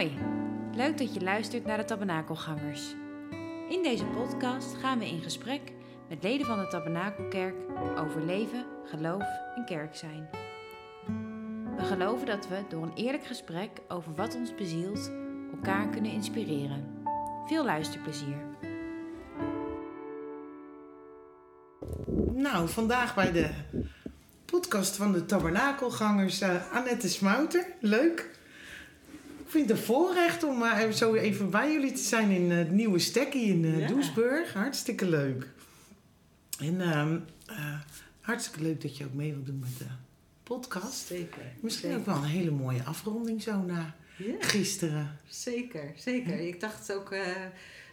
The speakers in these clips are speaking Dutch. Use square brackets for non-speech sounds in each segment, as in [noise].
Hoi, leuk dat je luistert naar de Tabernakelgangers. In deze podcast gaan we in gesprek met leden van de Tabernakelkerk over leven, geloof en kerk zijn. We geloven dat we door een eerlijk gesprek over wat ons bezielt elkaar kunnen inspireren. Veel luisterplezier. Nou, vandaag bij de podcast van de Tabernakelgangers uh, Annette Smouter. Leuk. Ik vind het een voorrecht om uh, zo even bij jullie te zijn in uh, het nieuwe stekkie in uh, Ja. Doesburg. Hartstikke leuk. En ehm, hartstikke leuk dat je ook mee wilt doen met de podcast. Zeker. Misschien zeker. ook wel een hele mooie afronding zo na Ja, gisteren. zeker, zeker. Ik dacht ook, eh,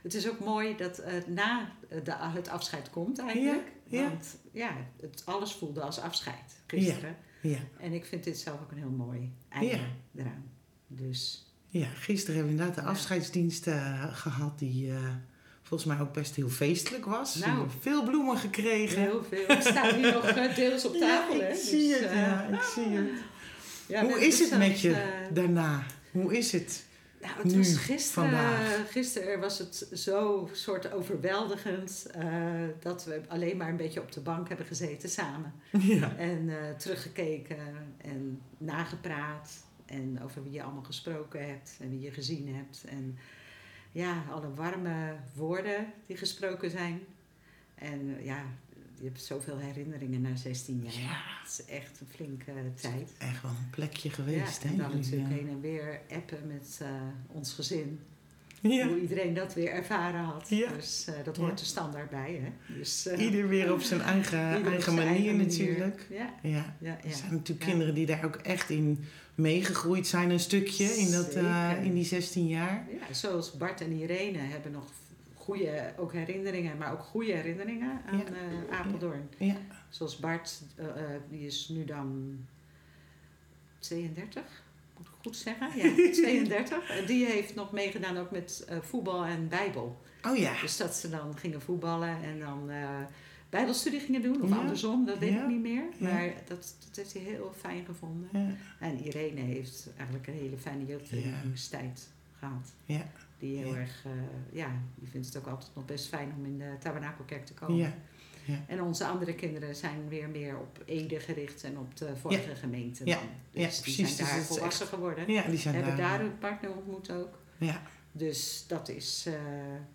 het is ook mooi dat eh, na de, het afscheid komt eigenlijk. Ja. Want ja, het, alles voelde als afscheid gisteren. Ja. En ik vind dit zelf ook een heel mooi einde Ja. eraan. Dus ja, gisteren hebben we inderdaad de Ja. afscheidsdienst eh, gehad die... eh, Volgens mij ook best heel feestelijk was. Nou. We hebben veel bloemen gekregen. heel veel. Het staat hier nog eh, deels op tafel. Ja, hè? ik Dus, zie het. Ja, ik zie het. ja, Hoe is het met je daarna? Hoe is het? Nou, het Nu, was gisteren, vandaag? gisteren was het zo soort overweldigend dat we alleen maar een beetje op de bank hebben gezeten samen. Ja. En teruggekeken en nagepraat en over wie je allemaal gesproken hebt en wie je gezien hebt. En ja, alle warme woorden die gesproken zijn. En eh, ja, je hebt zoveel herinneringen na 16 jaar. Ja. Het is echt een flinke tijd. Echt wel een plekje geweest, ja, hè? en dan natuurlijk heen en weer appen met eh, ons gezin. Ja. Hoe iedereen dat weer ervaren had. Ja. Dus eh, dat hoort Ja. er standaard bij. Hè? Dus, eh, Ieder weer op zijn eigen, zijn manier eigen manier. natuurlijk. Ja, Ja. Er zijn natuurlijk kinderen die daar ook echt in meegegroeid zijn, een stukje, in, dat, eh, in die 16 jaar. Ja, zoals Bart en Irene hebben nog goede ook herinneringen, maar ook goede herinneringen aan Apeldoorn. Ja. Zoals Bart, die is nu dan 32, moet ik goed zeggen? Ja, [laughs] 32. En die heeft nog meegedaan ook met eh, voetbal en bijbel. Oh ja. Dus dat ze dan gingen voetballen en dan eh, bijbelstudie gingen doen. Of Ja. andersom, dat weet Ja. ik niet meer. Ja. Maar dat, dat heeft hij heel fijn gevonden. En Irene heeft eigenlijk een hele fijne jeugdverenigingstijd gehad. Ja. Die heel erg, eh, ja, die vindt het ook altijd nog best fijn om in de Tabernakelkerk te komen. Ja. En onze andere kinderen zijn weer meer op Ede gericht en op de vorige gemeente. Ja. Dan. Ja, Dus die precies. zijn Dus daar volwassen echt- geworden. Ja, die zijn Hebben daar. daar een partner ontmoet ook. Ja. Dus dat is, eh,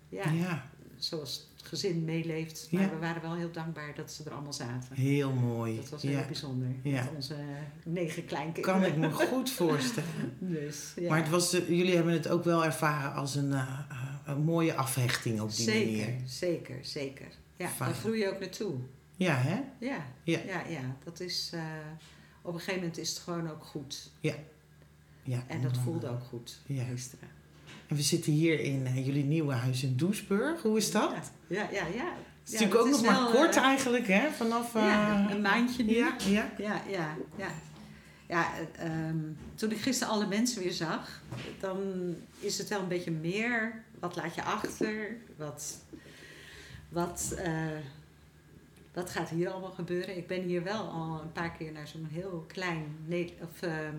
ja, Ja. zoals het gezin meeleeft. Maar we waren wel heel dankbaar dat ze er allemaal zaten. heel mooi. Dat was heel bijzonder. Met onze negen kleinkinderen. Kan ik me goed voorstellen. [laughs] Dus, ja. Maar het was, eh, jullie hebben het ook wel ervaren als een, eh, een mooie afhechting op die zeker, manier. zeker, zeker. Ja, Fijn. daar groei je ook naartoe. Ja, hè? Ja, Ja. ja, ja, dat is... eh, op een gegeven moment is het gewoon ook goed. Ja, En dat voelde eh, ook goed Ja. gisteren. En we zitten hier in eh, jullie nieuwe huis in Doesburg. Hoe is dat? Ja, ja, ja. ja. Het is natuurlijk ook nog maar kort eigenlijk, hè? Vanaf... ja, eh, een maandje nu. Ja, ja. Ja, ja, ja. Ja, eh, ehm, toen ik gisteren alle mensen weer zag, dan is het wel een beetje meer. Wat laat je achter? Wat, wat, eh, wat gaat hier allemaal gebeuren? Ik ben hier wel al een paar keer naar zo'n heel klein of, ehm,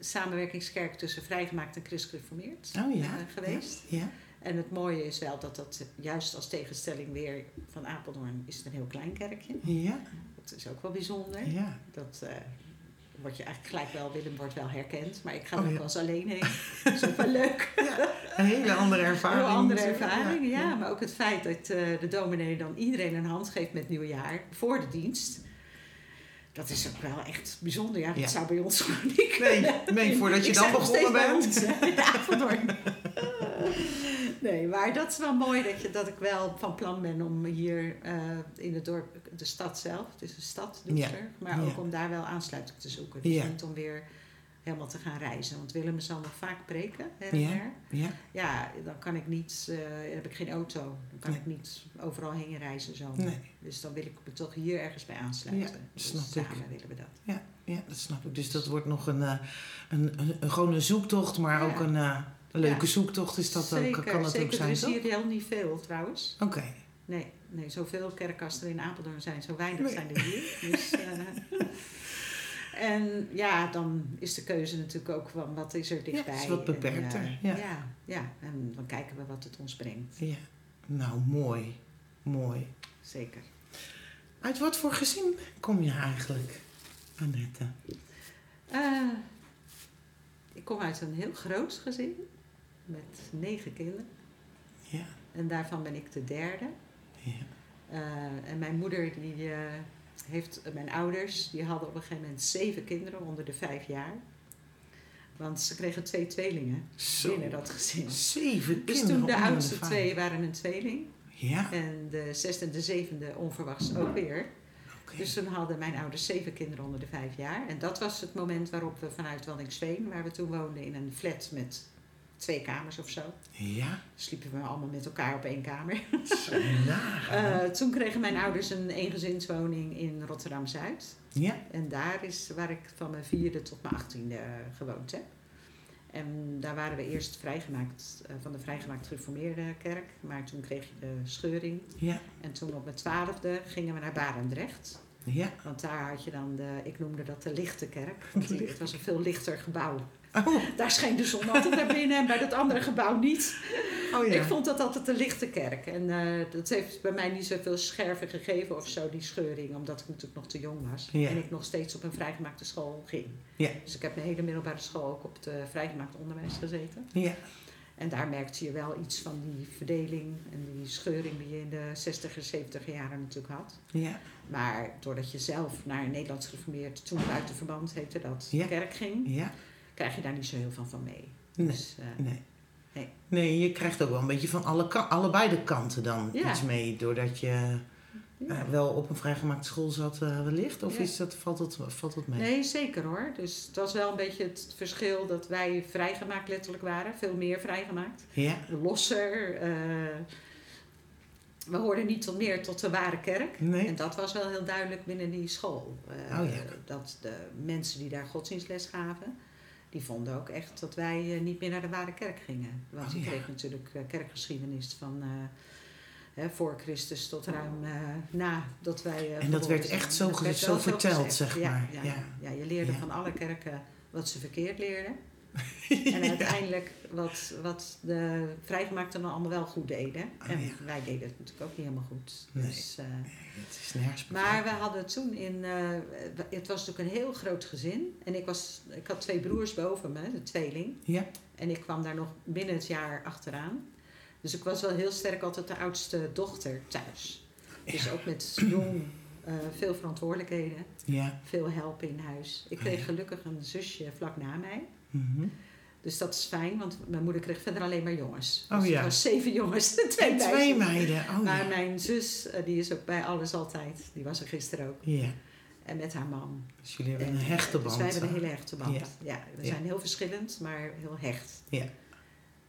samenwerkingskerk tussen vrijgemaakt en christelijk gereformeerd Oh ja. eh, geweest. Ja. En het mooie is wel dat dat juist als tegenstelling weer van Apeldoorn is het een heel klein kerkje. Ja. Dat is ook wel bijzonder. Ja. Dat eh word je eigenlijk gelijk wel, Willem wordt wel herkend. Maar ik ga Oh, er ook ja. wel eens alleen heen. [laughs] Dat is ook wel leuk. Een hele andere Een ervaring. heel andere ervaring, ja. Maar ook het feit dat eh, de dominee dan iedereen een hand geeft met nieuwjaar voor de dienst. Dat is ook wel echt bijzonder. Ja, dat Ja. zou bij ons [laughs] gewoon niet Nee, kunnen. nee, voordat je Ik dan begonnen bent. ons, in Apeldoorn. [laughs] Nee, maar dat is wel mooi dat, je, dat ik wel van plan ben om hier eh, in het dorp, de stad zelf, het is een stad, Doesburg, maar ook ja. om daar wel aansluiting te zoeken. Dus Ja. niet om weer helemaal te gaan reizen. Want Willem zal nog vaak preken, her en Ja. der. Ja. Ja, dan kan ik niet, dan heb ik geen auto. Dan kan Nee. ik niet overal heen reizen zo. Nee. Dus dan wil ik me toch hier ergens bij aansluiten. Ja, dus snap ik. samen willen we dat. Ja, ja, dat snap ik. Dus dat wordt nog een, eh, een, een, een- gewoon een zoektocht, maar Ja. ook een, een leuke Ja. zoektocht is dat zeker, ook, kan dat zeker. ook zijn, Er is hier heel niet veel trouwens. Oké. Nee, nee, zoveel kerkkasten in Apeldoorn zijn, zo weinig Nee. zijn er hier. Dus, [laughs] eh, En ja, dan is de keuze natuurlijk ook van wat is er dichtbij. is wat En, beperkter, eh, ja. ja. Ja, en dan kijken we wat het ons brengt. Ja. Nou, mooi. Mooi. Zeker. Uit wat voor gezin kom je eigenlijk, Annette? Eh, ik kom uit een heel groot gezin met negen kinderen. Ja. En daarvan ben ik de derde. Ja. Eh, en mijn moeder, die eh, heeft, mijn ouders, die hadden op een gegeven moment zeven kinderen onder de vijf jaar. Want ze kregen twee tweelingen Zo. binnen dat gezin. Zeven Dus kinderen toen de oudste twee waren een tweeling. Ja. En de zesde en de zevende onverwachts ook weer. Dus toen hadden mijn ouders zeven kinderen onder de vijf jaar. En dat was het moment waarop we vanuit Waddinxveen, waar we toen woonden, in een flat met twee kamers of zo. Ja. Sliepen we allemaal met elkaar op één kamer. Zo. [laughs] Eh, toen kregen mijn ouders een eengezinswoning in Rotterdam-Zuid. ja. En daar is waar ik van mijn vierde tot mijn achttiende gewoond heb. En daar waren we eerst vrijgemaakt eh, van de vrijgemaakt gereformeerde kerk. Maar toen kreeg je de scheuring. Ja. En toen op mijn twaalfde gingen we naar Barendrecht. Ja. Want daar had je dan de, ik noemde dat de lichte kerk. [laughs] Want het was een veel lichter gebouw. Oh, Daar scheen de zon altijd naar binnen en bij dat andere gebouw niet. oh ja. Ik vond dat altijd de lichte kerk. En eh, dat heeft bij mij niet zoveel scherven gegeven of zo, die scheuring. Omdat ik natuurlijk nog te jong was. Ja. En ik nog steeds op een vrijgemaakte school ging. Ja. Dus ik heb mijn hele middelbare school ook op het vrijgemaakt onderwijs gezeten. Ja. En daar merkte je wel iets van die verdeling en die scheuring die je in de 60er, 70er jaren natuurlijk had. Ja. Maar doordat je zelf naar een Nederlands geformeerd, toen buiten verband heette dat, Ja. kerk ging, Ja. Krijg je daar niet zo heel veel van mee. Nee. Dus, eh, Nee. Nee. Nee, je krijgt ook wel een beetje van alle allebei de kanten dan Ja. iets mee. Doordat je eh, wel op een vrijgemaakte school zat eh, wellicht. Of Ja. is dat, valt, het, valt het mee? Nee, zeker hoor. Dus het was wel een beetje het verschil dat wij vrijgemaakt letterlijk waren. Veel meer vrijgemaakt. Ja. Losser. we hoorden niet tot meer tot de ware kerk. Nee. En dat was wel heel duidelijk binnen die school. Oh ja. Dat de mensen die daar godsdienstles gaven, die vonden ook echt dat wij eh, niet meer naar de ware kerk gingen. Want ja. kreeg natuurlijk eh, kerkgeschiedenis van eh, hè, voor Christus tot ruim eh, na dat wij. En dat werd echt zo werd zo verteld, gezegd. zeg maar. Ja, Ja. ja. je leerde van alle kerken wat ze verkeerd leerden. [laughs] En uiteindelijk wat, wat de vrijgemaakten dan allemaal wel goed deden. Oh, en ja. wij deden het natuurlijk ook niet helemaal goed. Nee. Dus, eh, Het is nergens maar we hadden toen in... eh, het was natuurlijk een heel groot gezin. En ik, was, ik had twee broers boven me, de tweeling. Ja. En ik kwam daar nog binnen het jaar achteraan. Dus ik was wel heel sterk altijd de oudste dochter thuis. Dus Ja. ook met jong, eh, veel verantwoordelijkheden. Ja. Veel help in huis. Ik kreeg gelukkig een zusje vlak na mij. Mhm. Dus dat is fijn, want mijn moeder kreeg verder alleen maar jongens. Oh dus ja. Was zeven jongens, twee [laughs] En twee meiden. Oh Maar ja. mijn zus, eh, die is ook bij alles altijd. Die was er gisteren ook. Ja. En met haar man. Dus jullie hebben En, een hechte band. Dus wij hebben een hele hechte band. Ja. Ja, we zijn heel verschillend, maar heel hecht. Ja.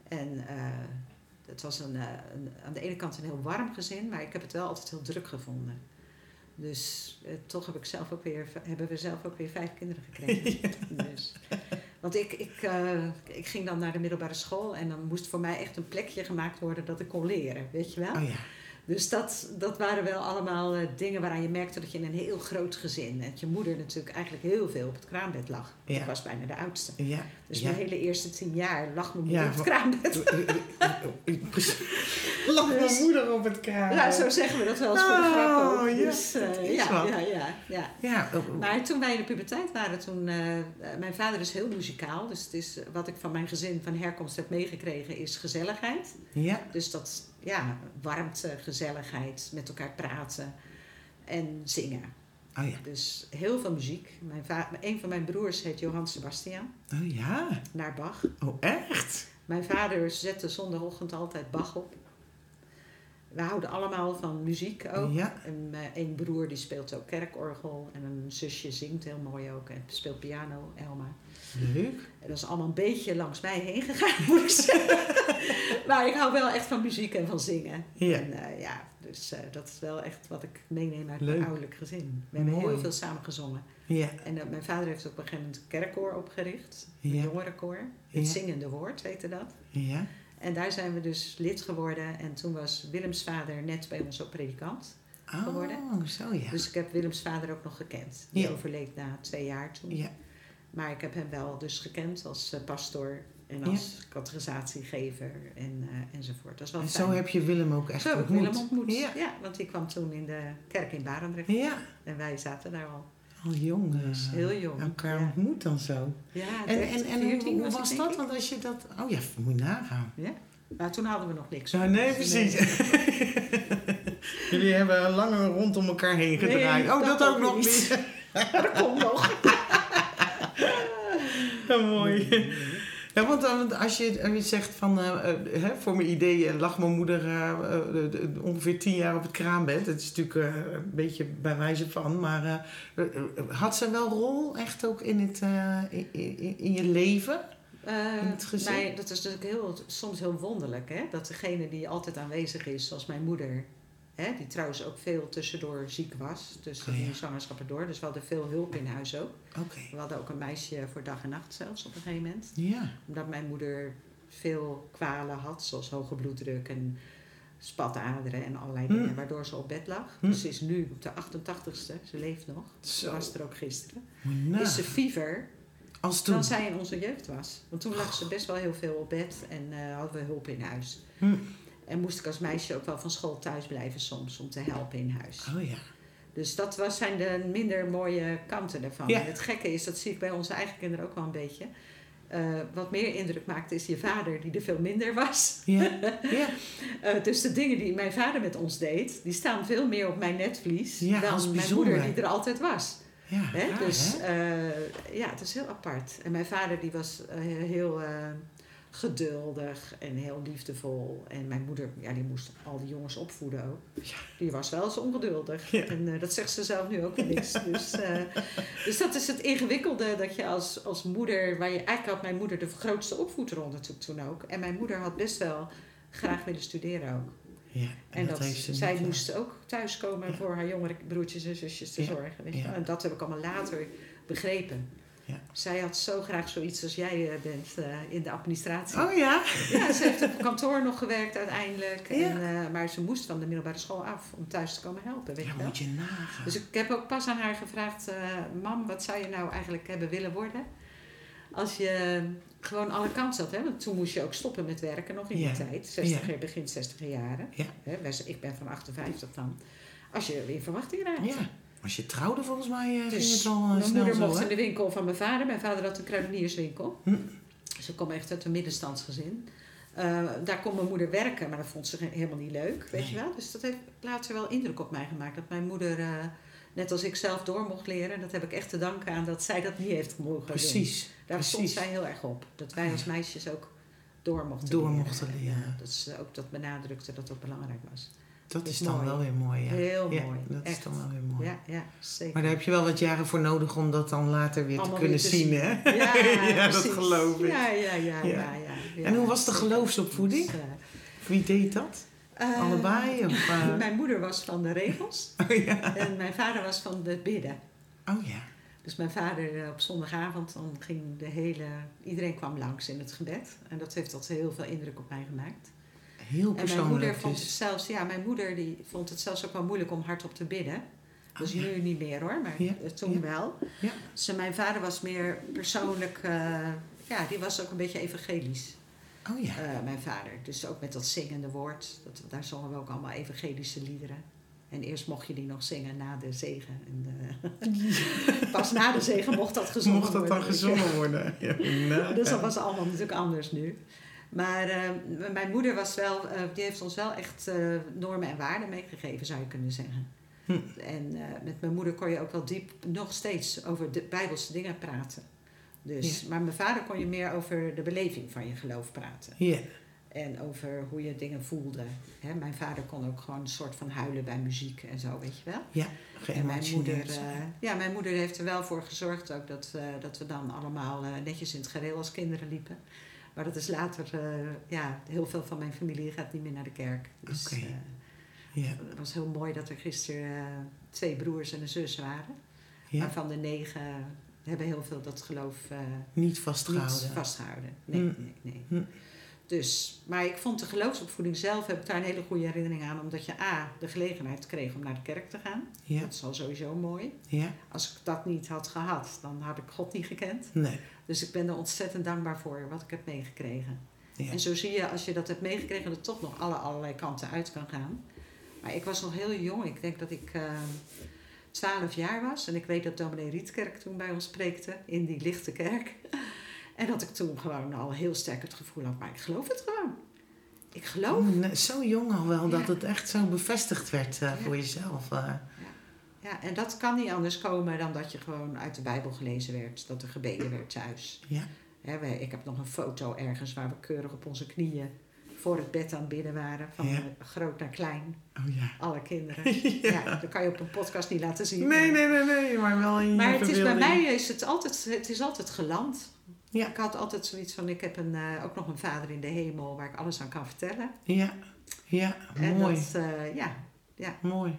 En eh, het was een, eh, een, aan de ene kant een heel warm gezin, maar ik heb het wel altijd heel druk gevonden. Dus eh, toch heb ik zelf ook weer, hebben we zelf ook weer vijf kinderen gekregen. [laughs] Dus, want ik, ik, eh, ik ging dan naar de middelbare school en dan moest voor mij echt een plekje gemaakt worden dat ik kon leren, weet je wel? Oh ja. Dus dat, dat waren wel allemaal eh, dingen waaraan je merkte dat je in een heel groot gezin... en dat je moeder natuurlijk eigenlijk heel veel op het kraambed lag. Ja. Ik was bijna de oudste. Ja. Dus ja. mijn hele eerste tien jaar lag mijn moeder Ja, op het kraambed. [laughs] Lag mijn Dus- moeder op het kraan. Ja, zo zeggen we dat wel eens voor de Oh, grap ook. Dus, eh, ja, ja, ja, ja. Ja. oh, Maar toen wij in de puberteit waren, toen... eh, mijn vader is heel muzikaal. Dus het is, wat ik van mijn gezin van herkomst heb meegekregen is gezelligheid. Ja. Dus dat, ja, warmte, gezelligheid, met elkaar praten en zingen. Oh ja. Dus heel veel muziek. Mijn een van mijn broers heet Johann Sebastian, Oh ja. naar Bach. Oh echt? Mijn vader zette zondagochtend altijd Bach op. We houden allemaal van muziek ook. Ja. En mijn een broer die speelt ook kerkorgel. En een zusje zingt heel mooi ook. En speelt piano, Elma. Leuk. En dat is allemaal een beetje langs mij heen gegaan, [laughs] moet ik zeggen. Maar [laughs] ik hou wel echt van muziek en van zingen. Ja. En eh, ja, dus eh, dat is wel echt wat ik meeneem uit Leuk. mijn ouderlijk gezin. We hebben heel veel samen gezongen. Ja. En eh, mijn vader heeft op een gegeven moment een kerkkoor opgericht. Een Ja. jongerenkoor. Het Ja. zingende woord heette dat. Ja. En daar zijn we dus lid geworden. En toen was Willems vader net bij ons op predikant. geworden. Oh, zo ja. Dus ik heb Willems vader ook nog gekend. Die Ja. overleed na twee jaar toen. ja. Maar ik heb hem wel dus gekend als pastoor en Ja. als categorisatiegever en, eh, enzovoort. Dat is wel En fijn. zo heb je Willem ook echt Zo heb ik ontmoet. Willem ontmoet. Ja. Ja. want die kwam toen in de kerk in Barendrecht. Ja, En wij zaten daar al. al jong. eh, Dus heel jong. Elkaar Ja. ontmoet dan zo. Ja, En, 13, en, en hoe, 14 hoe was dat? Want als je dat... Oh ja, moet je nagaan. Ja, maar toen hadden we nog niks. Zo, nee, precies. [laughs] Jullie hebben lang rondom elkaar heen Nee, gedraaid. oh, dat dat ook ook nog niet. [laughs] dat komt nog. Ja, [laughs] mooi. Ja, want dan, als je, als je zegt van, eh, eh, hè, voor mijn idee eh, lag mijn moeder eh, eh, de- de- ongeveer tien jaar op het kraambed. Dat is natuurlijk eh, een beetje bij wijze van, maar eh, eh, eh, had ze wel rol echt ook in, het, eh, in, in, in je leven? Eh, In het gezin? mij- dat is natuurlijk heel, soms heel wonderlijk, hè? Dat degene die altijd aanwezig is, zoals mijn moeder, hè? die trouwens ook veel tussendoor ziek was, tussen Oh ja. die zwangerschappen door. Dus we hadden veel hulp in huis ook. We hadden ook een meisje voor dag en nacht zelfs op een gegeven moment. Ja. Omdat mijn moeder veel kwalen had, zoals hoge bloeddruk en spataderen en allerlei dingen, waardoor ze op bed lag. Hm. Dus ze is nu op de 88ste, ze leeft nog. Ze was er ook gisteren. Is ze fever Als toen. dan zij in onze jeugd was. Want toen lag ze best wel heel veel op bed en eh, hadden we hulp in huis. Hm. En moest ik als meisje ook wel van school thuis blijven soms om te helpen in huis. Oh ja. Dus dat was, zijn de minder mooie kanten ervan. Ja. En het gekke is, dat zie ik bij onze eigen kinderen ook wel een beetje. Eh, wat meer indruk maakt is je vader, die er veel minder was. Ja. [laughs] ja. Eh, dus de dingen die mijn vader met ons deed, die staan veel meer op mijn netvlies Ja, als dan mijn moeder die er altijd was. Ja, Hè? dus eh, ja, het is heel apart. En mijn vader die was heel geduldig en heel liefdevol. En mijn moeder, ja, die moest al die jongens opvoeden ook. Die was wel eens ongeduldig. Ja. En eh, dat zegt ze zelf nu ook eens. dus, eh, dus dat is het ingewikkelde dat je als, als moeder, waar je eigenlijk had mijn moeder de grootste opvoedrol natuurlijk toen ook. En mijn moeder had best wel graag willen studeren ook. Ja. En, dat, zij niet, eh, moest ook thuiskomen voor haar jongere broertjes en zusjes te zorgen. Weet je. En dat heb ik allemaal later begrepen. Ja. Zij had zo graag zoiets als jij eh, bent eh, in de administratie. Oh ja? Ja, ze heeft op kantoor nog gewerkt uiteindelijk. Ja. En, eh, maar ze moest van de middelbare school af om thuis te komen helpen. Weet Ja, je wel? moet je nagaan. Dus ik heb ook pas aan haar gevraagd: Mam, wat zou je nou eigenlijk hebben willen worden? Als je gewoon alle kansen had. Hè? Want toen moest je ook stoppen met werken, nog in die Ja. tijd. 60, Ja. Begin 60 jaren. Ja. Hè? Ik ben van 58 dan. Als je in verwachting raakt. Ja. Als je trouwde, volgens mij eh, ging Dus het al eh, mijn snel moeder zo, mocht hè? in de winkel van mijn vader. Mijn vader had een kruidenierswinkel. Hm. Ze kwam echt uit een middenstandsgezin. Eh, daar kon mijn moeder werken, maar dat vond ze helemaal niet leuk, weet Nee. je wel. Dus dat heeft later wel indruk op mij gemaakt. Dat mijn moeder, net als ik zelf, door mocht leren. En dat heb ik echt te danken aan dat zij dat niet heeft mogen doen. Precies. Daar stond precies. zij heel erg op. Dat wij als meisjes ook door mochten Door leren. mochten leren. Ja, dat ze ook dat benadrukte dat dat belangrijk was. Dat is is dan mooi. wel weer mooi, ja. Heel Ja, mooi. Dat is echt. dan wel weer mooi. Ja, ja, zeker. Maar daar heb je wel wat jaren voor nodig om dat dan later weer Allemaal te kunnen weer te zien, zien. hè? Ja, [laughs] Ja, dat geloof ik. Ja, ja, ja, ja. En hoe was de geloofsopvoeding? Dus, eh, Wie deed dat? eh, Allebei? Of, [laughs] eh? Mijn moeder was van de regels [laughs] Oh ja. en mijn vader was van de bidden. Oh ja. Dus mijn vader eh, op zondagavond, dan ging de hele... Iedereen kwam langs in het gebed. En dat heeft altijd heel veel indruk op mij gemaakt. Heel En mijn persoonlijk. moeder vond het zelfs... Ja, mijn moeder die vond het zelfs ook wel moeilijk om hardop te bidden. Dus Oh, ja. nu niet meer hoor, maar Ja, eh, toen ja. wel. Ja. Dus eh, mijn vader was meer persoonlijk... eh, ja, die was ook een beetje evangelisch. Oh ja. Mijn vader. Dus ook met dat zingende woord. Dat, daar zongen we ook allemaal evangelische liederen. En eerst mocht je die nog zingen na de zegen. En, [laughs] pas na de zegen mocht dat gezongen Mocht dat dan worden, gezongen worden? Ja, nou, [laughs] Dus dat was allemaal natuurlijk anders nu. Maar eh, mijn moeder was wel, eh, die heeft ons wel echt eh, normen en waarden meegegeven, zou je kunnen zeggen. Hm. En met mijn moeder kon je ook wel diep nog steeds over de bijbelse dingen praten. Dus, Maar mijn vader kon je meer over de beleving van je geloof praten. Ja. En over hoe je dingen voelde. Hè, mijn vader kon ook gewoon een soort van huilen bij muziek en zo, weet je wel. Ja. En mijn moeder, ja, mijn moeder heeft er wel voor gezorgd ook dat, dat we dan allemaal netjes in het gereel als kinderen liepen. Maar dat is later, eh, ja, heel veel van mijn familie gaat niet meer naar de kerk. Dus Oké. eh, Ja. het was heel mooi dat er gisteren eh, twee broers en een zus waren. Ja. Waarvan de negen hebben heel veel dat geloof eh, Niet niet vastgehouden. vastgehouden. Nee, Hm. nee, nee. Hm. Dus, maar ik vond de geloofsopvoeding zelf, heb ik daar een hele goede herinnering aan. Omdat je A, de gelegenheid kreeg om naar de kerk te gaan. Dat is al sowieso mooi. ja, Als ik dat niet had gehad, dan had ik God niet gekend. nee. Dus ik ben er ontzettend dankbaar voor wat ik heb meegekregen. Ja. En zo zie je, als je dat hebt meegekregen, dat het toch nog alle, allerlei kanten uit kan gaan. Maar ik was nog heel jong. Ik denk dat ik eh 12 jaar was. En ik weet dat dominee Rietkerk toen bij ons preekte in die lichte kerk. [laughs] En dat ik toen gewoon al heel sterk het gevoel had, maar ik geloof het gewoon. Ik geloof. Nee, zo jong al wel, dat het echt zo bevestigd werd eh, Ja. voor jezelf. eh. Ja, en dat kan niet anders komen dan dat je gewoon uit de Bijbel gelezen werd. Dat er gebeden werd thuis. ja, ik heb nog een foto ergens waar we keurig op onze knieën voor het bed aan het bidden waren. Van Ja. eh, groot naar klein. oh ja. Alle kinderen. [laughs] ja. dat kan je op een podcast niet laten zien. Nee, nee, nee, nee, maar wel in Maar het is, bij mij is het altijd, het is altijd geland. Ja. Ik had altijd zoiets van, ik heb een, eh, ook nog een vader in de hemel waar ik alles aan kan vertellen. Ja, ja, En mooi, dat, eh, ja, mooi.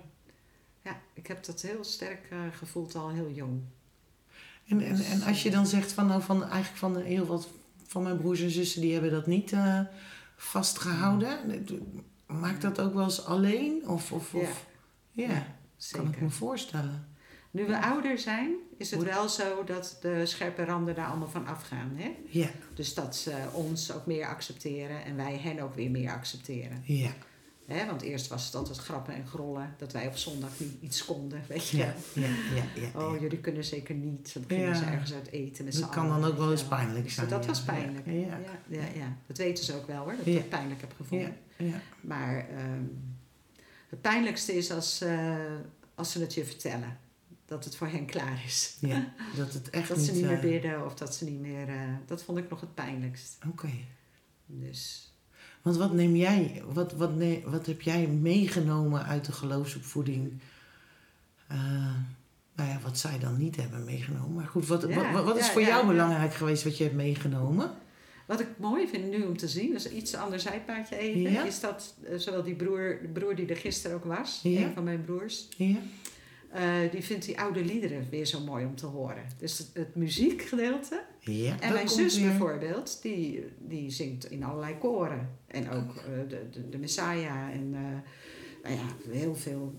Ja, ik heb dat heel sterk eh, gevoeld al heel jong. En, en, en als je dan zegt van, nou, van eigenlijk van heel wat van mijn broers en zussen, die hebben dat niet eh, vastgehouden. Maakt dat ook wel eens alleen? Of, of, Ja. of ja, kan ik me voorstellen. Nu we ouder zijn, is het wel zo dat de scherpe randen daar allemaal van afgaan. Hè? Ja, Dus dat ze ons ook meer accepteren en wij hen ook weer meer accepteren. ja, Hè? Want eerst was het altijd grappen en grollen dat wij op zondag niet iets konden. Weet je? ja, ja, ja. Oh, jullie kunnen zeker niet. Dan gingen ze ergens uit eten met z'n Dat kan dan ook wel eens pijnlijk Dus zijn. dat was pijnlijk. Ja, Ja. Dat weten ze ook wel hoor, dat ik het pijnlijk heb gevonden. ja, ja. Maar ehm, het pijnlijkste is als, eh, als ze het je vertellen. Dat het voor hen klaar is. Ja, [laughs] dat het echt Dat niet... ze niet meer eh, bidden of dat ze niet meer... eh, dat vond ik nog het pijnlijkst. Oké. Dus Want wat neem jij, wat, wat, ne- wat heb jij meegenomen uit de geloofsopvoeding? Eh, nou ja, wat zij dan niet hebben meegenomen. Maar goed, wat, Ja, wat, wat is ja, voor ja, jou belangrijk geweest wat je hebt meegenomen? wat ik mooi vind nu om te zien, dus iets ander zijpaadje even, is dat eh, zowel die broer, de broer die er gisteren ook was, een van mijn broers, Ja? eh, die vindt die oude liederen weer zo mooi om te horen. Dus het, het muziekgedeelte. Ja, En dat mijn zus weer. bijvoorbeeld, die, die zingt in allerlei koren. En ook eh, de, de, de Messiah en eh, nou ja, heel veel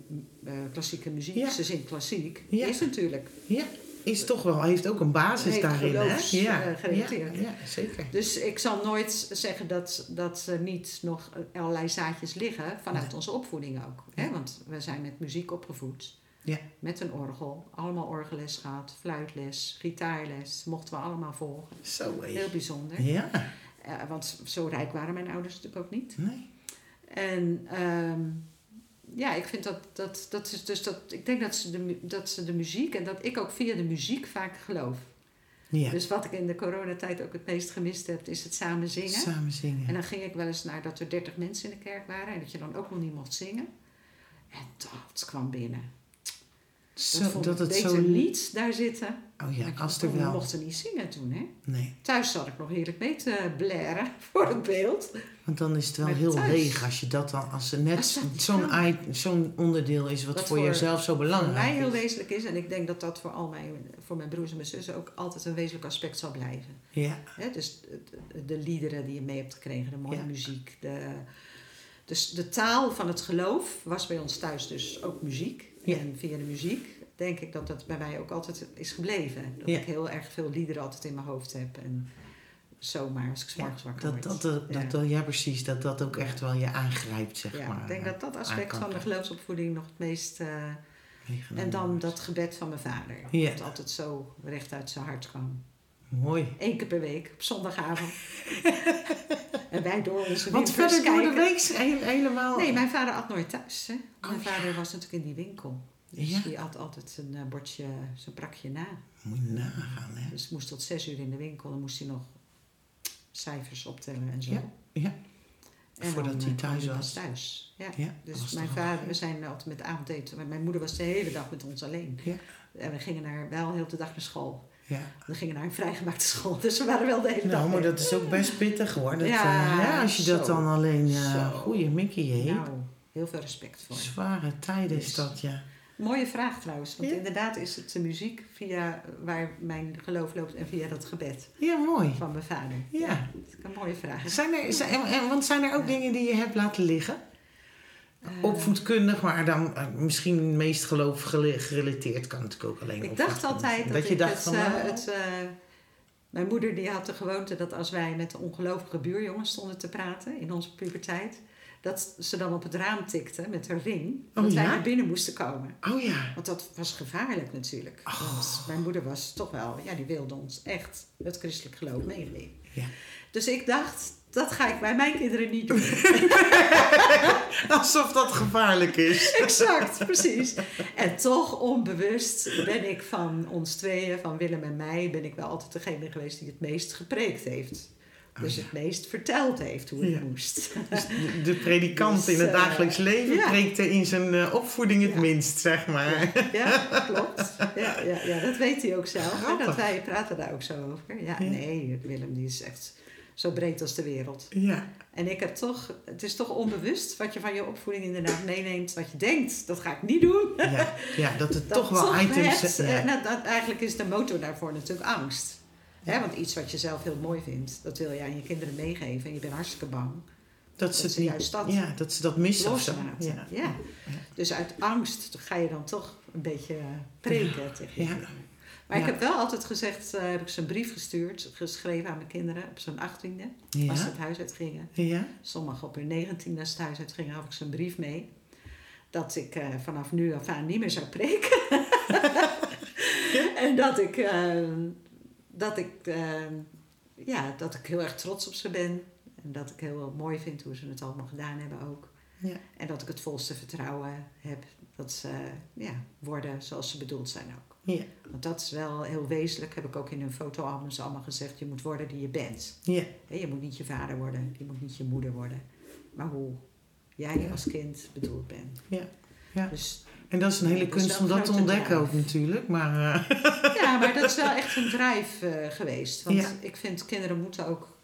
eh, klassieke muziek. Ja. Ze zingt klassiek. Ja. Is natuurlijk. Ja, is toch wel, heeft ook een basis Heeft daarin, hè? geloofs, Ja, gerelateerd. ja, ja, zeker. Dus ik zal nooit zeggen dat, dat er niet nog allerlei zaadjes liggen vanuit Nee. onze opvoeding ook. Hè? Want we zijn met muziek opgevoed. Ja. Met een orgel. Allemaal orgelles gehad, fluitles, gitaarles. Mochten we allemaal volgen. Zo, hé. Heel bijzonder. Ja, Eh, want zo rijk waren mijn ouders natuurlijk ook niet. nee. En ehm, ja, ik vind dat, dat, dat is dus dat, ik denk dat ze, de, dat ze de muziek en dat ik ook via de muziek vaak geloof. Ja, Dus wat ik in de coronatijd ook het meest gemist heb, is het samen zingen. samen zingen. En dan ging ik wel eens naar dat er 30 mensen in de kerk waren en dat je dan ook nog niet mocht zingen. En dat kwam binnen. Zo, dat het zo... niet daar zitten. Oh ja, als er We wel... mochten niet zingen toen, hè. Nee, Thuis zat ik nog heerlijk mee te blaren [laughs] voor het beeld. want dan is het wel Maar heel thuis- leeg als je dat dan... Als er net zo'n zo'n onderdeel is wat, voor voor- jezelf zo Voor belangrijk mij heel is. wezenlijk is, en ik denk dat dat voor al mijn, voor mijn broers en mijn zussen ook altijd een wezenlijk aspect zal blijven. Ja, Hè, dus de, de liederen die je mee hebt gekregen, de mooie Ja. muziek. De, dus de taal van het geloof was bij ons thuis dus ook muziek. Ja. En via de muziek denk ik dat dat bij mij ook altijd is gebleven. Dat Ja. ik heel erg veel liederen altijd in mijn hoofd heb. En zomaar als ik 's Ja, wakker dat, word. dat, dat, Ja. dat, dat- ja, precies. Dat dat ook echt wel je aangrijpt, zeg ja, maar. ik denk dat dat aspect van de geloofsopvoeding nog het meest... eh, en dan wordt. dat gebed van mijn vader. Dat altijd zo recht uit zijn hart kwam. Mooi. Eén keer per week, op zondagavond. [laughs] en wij door onze Want verder door de week he- helemaal... Nee, mijn vader at nooit thuis. Hè. Mijn Oh, ja. vader was natuurlijk in die winkel. Dus Ja. die at altijd zijn eh, bordje, zijn prakje na. Moet je nagaan, hè. Dus moest tot zes uur in de winkel. Dan moest hij nog cijfers optellen en zo. Ja, ja. En Voordat hij eh, thuis pas was. thuis. Ja. Dus was mijn wel vader, we zijn altijd met avondeten. Mijn moeder was de hele dag met ons alleen. Ja. En we gingen naar, wel heel de dag naar school. Ja. We gingen naar een vrijgemaakte school. Dus we waren wel de hele dag Nou, maar dat is ook best pittig hoor. Dat, Ja, eh, ja, als je dat dan alleen... Eh goeie Mickey, hé. Nou, heel veel respect voor. Zware tijden is Dus. dat, ja. Mooie vraag trouwens. Want Ja. inderdaad is het de muziek via waar mijn geloof loopt en via dat gebed Ja, mooi. van mijn vader. Ja. Dat is een mooie vraag. Zijn er, zijn, want zijn er ook Ja. dingen die je hebt laten liggen? Opvoedkundig, maar dan eh, misschien meest geloof gerelateerd kan natuurlijk ook alleen Ik dacht altijd zijn. dat, je dacht het, van, eh, het, eh, mijn moeder die had de gewoonte dat als wij met de ongelovige buurjongens stonden te praten in onze puberteit, dat ze dan op het raam tikte met haar ring, Oh, dat wij ja? naar binnen moesten komen. oh ja, Want dat was gevaarlijk natuurlijk. Oh. Want mijn moeder was toch wel, ja, die wilde ons echt het christelijk geloof meegeven. Ja. Dus ik dacht, dat ga ik bij mijn kinderen niet doen. [laughs] alsof dat gevaarlijk is. exact, precies. En toch onbewust ben ik van ons tweeën, van Willem en mij, ben ik wel altijd degene geweest die het meest gepreekt heeft. Dus Oh, ja. het meest verteld heeft hoe het Ja. moest. Dus de, predikant Dus, in het eh, dagelijks leven ja. preekte in zijn eh, opvoeding het minst, zeg maar. Ja, klopt. Ja, ja, ja, dat weet hij ook zelf. En dat wij praten daar ook zo over. Ja, Ja. nee, Willem die is echt zo breed als de wereld. Ja, En ik heb toch, het is toch onbewust wat je van je opvoeding inderdaad meeneemt. Wat je denkt, dat ga ik niet doen. ja, ja dat het [laughs] Dat toch wel items hebt, zijn. eh, Ja. nou, dat, eigenlijk is de motor daarvoor natuurlijk angst. Hè, want iets wat je zelf heel mooi vindt, dat wil je aan je kinderen meegeven. En je bent hartstikke bang. dat ze het niet, juist dat ja, dat ze dat missen of zo. Ja. Ja. Dus uit angst ga je dan toch een beetje eh, preken tegen je Ja. Maar ik heb wel altijd gezegd, eh, heb ik ze een brief gestuurd, geschreven aan mijn kinderen op zo'n achttiende. Ja. Als ze het huis uit gingen. Ja. Sommigen op hun negentiende als ze het huis uit gingen, had ik ze een brief mee. Dat ik eh, vanaf nu af aan niet meer zou preken. [laughs] en dat ik, eh, dat, ik, eh, ja, dat ik heel erg trots op ze ben. En dat ik heel mooi vind hoe ze het allemaal gedaan hebben ook. Ja. En dat ik het volste vertrouwen heb dat ze ja, worden zoals ze bedoeld zijn ook. Ja. Want dat is wel heel wezenlijk, heb ik ook in hun fotoalbums allemaal gezegd. Je moet worden die je bent. Ja. Je moet niet je vader worden, je moet niet je moeder worden. Maar hoe jij Ja. als kind bedoeld bent. Ja. Ja. Dus, En dat is een hele kunst om dat te ontdekken ook natuurlijk. Maar eh, ja, maar dat is [laughs] wel echt een drive eh, geweest. Want ik vind kinderen moeten ook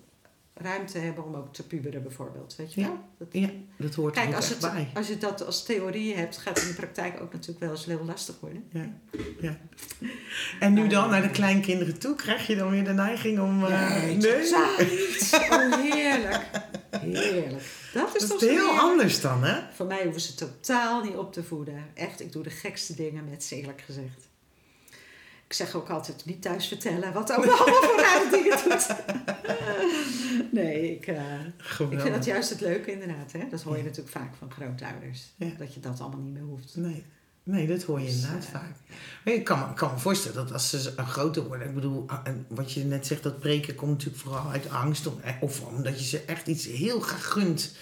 ruimte hebben om ook te puberen bijvoorbeeld. Weet je Ja. wel? Dat- ja, dat hoort er Kijk, als, echt het, bij. als je dat als theorie hebt, gaat het in de praktijk ook natuurlijk wel eens heel lastig worden. Ja. Ja. En nu Maar, dan naar de kleinkinderen toe, krijg je dan weer de neiging om... eh, Nee, nee? totaal niet. Oh, heerlijk. Heerlijk. Dat is Dat toch is heel heerlijk? anders dan, hè? Voor mij hoeven ze totaal niet op te voeden. Echt, ik doe de gekste dingen met ze, eerlijk gezegd. Ik zeg ook altijd niet thuis vertellen wat ook allemaal voor rare dingen doet. [laughs] nee, ik, eh, ik vind dat juist het leuke inderdaad. Hè? Dat hoor je Ja. natuurlijk vaak van grootouders. Ja. Dat je dat allemaal niet meer hoeft. Nee. nee, dat hoor je Dus, inderdaad eh, vaak. Maar ik kan, me- kan me voorstellen dat als ze een groter worden... Ik bedoel, ah, en wat je net zegt, dat preken komt natuurlijk vooral uit angst. Of, of omdat je ze echt iets heel graag gunt.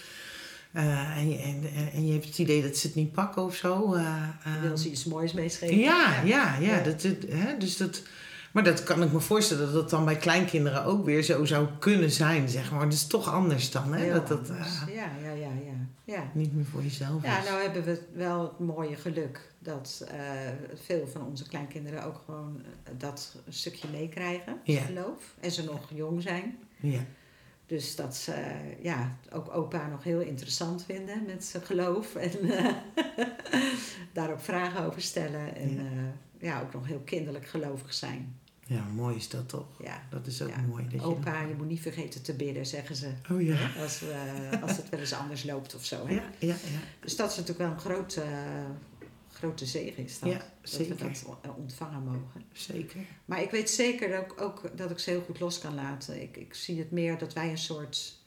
Eh, en, je, en, en je hebt het idee dat ze het niet pakken of zo. eh, eh, Wil ze iets moois meegeven? Ja, ja, ja. Ja. Dat, hè, dus dat, maar dat kan ik me voorstellen dat dat dan bij kleinkinderen ook weer zo zou kunnen zijn, zeg maar. Dat is toch anders dan, hè? Heel dat dat eh, Ja, ja, ja, ja. ja. niet meer voor jezelf Ja, is. nou hebben we wel het mooie geluk dat eh, veel van onze kleinkinderen ook gewoon eh, dat stukje meekrijgen, Ja. geloof. En ze nog jong zijn. Ja, Dus dat ze eh, ja, ook opa nog heel interessant vinden met zijn geloof. En [laughs] eh, daar ook vragen over stellen. En Ja. ja. ja, ook nog heel kinderlijk gelovig zijn. ja, mooi is dat toch? Ja. Dat is ook Ja. mooi. Dat Opa, je je moet niet vergeten te bidden, zeggen ze. Oh ja. Als, we, als het wel eens anders loopt of zo. Hè? Ja, ja, ja. Dus dat is natuurlijk wel een grote, grote zegen is dat. Ja, dat zeker. we dat ontvangen mogen. Zeker. Maar ik weet zeker dat ik, ook, dat ik ze heel goed los kan laten. Ik, ik zie het meer dat wij een soort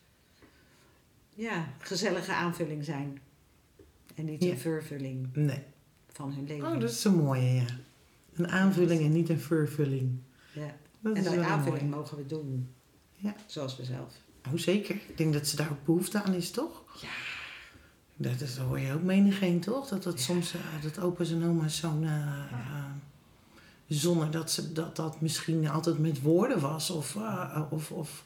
ja, gezellige aanvulling zijn. En niet Ja. een vervulling Nee. van hun leven. Oh, dat is een mooie, ja. Een aanvulling en niet een vervulling. ja. Dat En die aanvulling mogen we doen. Ja. Zoals we zelf. Oh, zeker. Ik denk dat ze daar ook behoefte aan is, toch? Ja. Dat is, dat hoor je ook menigeen, toch? Dat dat soms, eh, dat opa's en oma's zo'n... eh, eh, zonder dat, ze, dat dat misschien altijd met woorden was. Of, of, of,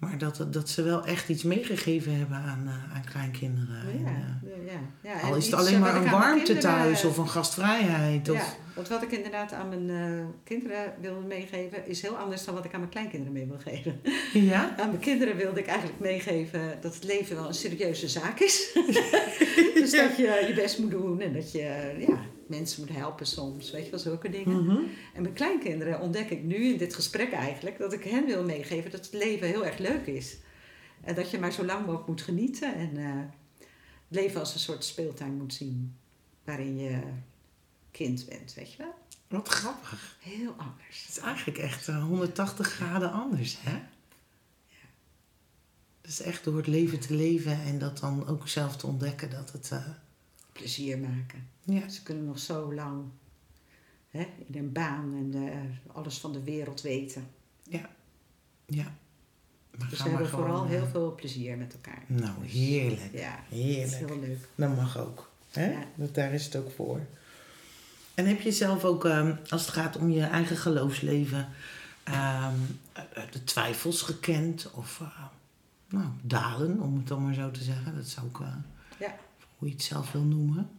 maar dat, dat ze wel echt iets meegegeven hebben aan, eh, aan kleinkinderen. En, ja. eh, ja. ja. al is het alleen eh, maar een warmte kinderen- thuis of een gastvrijheid. Of, Ja, Want wat ik inderdaad aan mijn eh, kinderen wil meegeven, is heel anders dan wat ik aan mijn kleinkinderen mee wil geven. Ja? Aan mijn kinderen wilde ik eigenlijk meegeven dat het leven wel een serieuze zaak is. [laughs] [laughs] dus dat je je best moet doen en dat je ja, mensen moet helpen soms, weet je wel, zulke dingen. Mhm. En mijn kleinkinderen ontdek ik nu in dit gesprek eigenlijk dat ik hen wil meegeven dat het leven heel erg leuk is. En dat je maar zo lang mogelijk moet genieten en eh, het leven als een soort speeltuin moet zien waarin je kind bent, weet je wel? Wat grappig. Heel anders. Het is eigenlijk echt eh, 180 graden anders, hè? Dus echt door het leven te leven en dat dan ook zelf te ontdekken dat het... eh, Plezier maken. Ja, Ze kunnen nog zo lang hè, in een baan en eh, alles van de wereld weten. ja. Maar Dus we maar hebben vooral heel eh, veel plezier met elkaar. Nou, heerlijk. Ja, dat is Heerlijk. heel leuk. Dat mag ook. Hè? Ja. Want daar is het ook voor. En heb je zelf ook, ehm, als het gaat om je eigen geloofsleven, ehm, eh, de twijfels gekend? Of eh, nou, dalen, om het dan maar zo te zeggen. Dat zou ik, eh, Ja. hoe je het zelf wil noemen.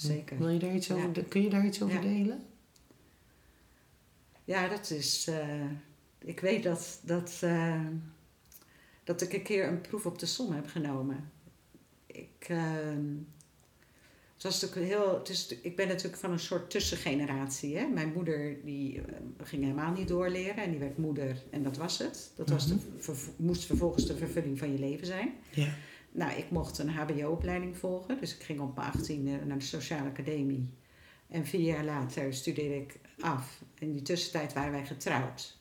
Zeker. Wil je daar iets over, Ja. kun je daar iets over Ja. delen? Ja, dat is. eh, ik weet dat, dat, eh, dat ik een keer een proef op de som heb genomen. Ik, ehm, het was natuurlijk heel, het is, ik ben natuurlijk van een soort tussengeneratie. Hè? Mijn moeder die, eh, ging helemaal niet doorleren en die werd moeder en dat was het. Dat was de, ver- moest vervolgens de vervulling van je leven zijn. Ja. Nou, ik mocht een HBO-opleiding volgen, dus ik ging op mijn 18e naar de Sociale Academie. En vier jaar later studeerde ik af. In die tussentijd waren wij getrouwd.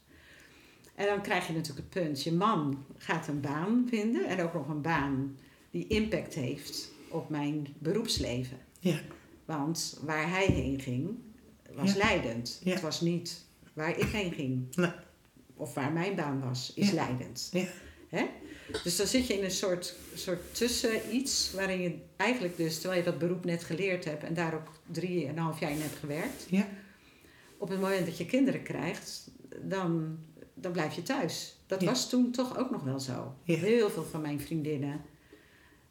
En dan krijg je natuurlijk het punt: je man gaat een baan vinden en ook nog een baan die impact heeft op mijn beroepsleven. Ja. Want waar hij heen ging, was Ja. leidend. Ja. Het was niet waar ik heen ging. Nee. Of waar mijn baan was, is leidend. Ja. Hè? Dus dan zit je in een soort, soort tussen iets waarin je eigenlijk dus, terwijl je dat beroep net geleerd hebt en daar ook drieënhalf jaar in hebt gewerkt, Ja. op het moment dat je kinderen krijgt, dan, dan blijf je thuis. Dat Ja. was toen toch ook nog wel zo. Ja. Heel veel van mijn vriendinnen,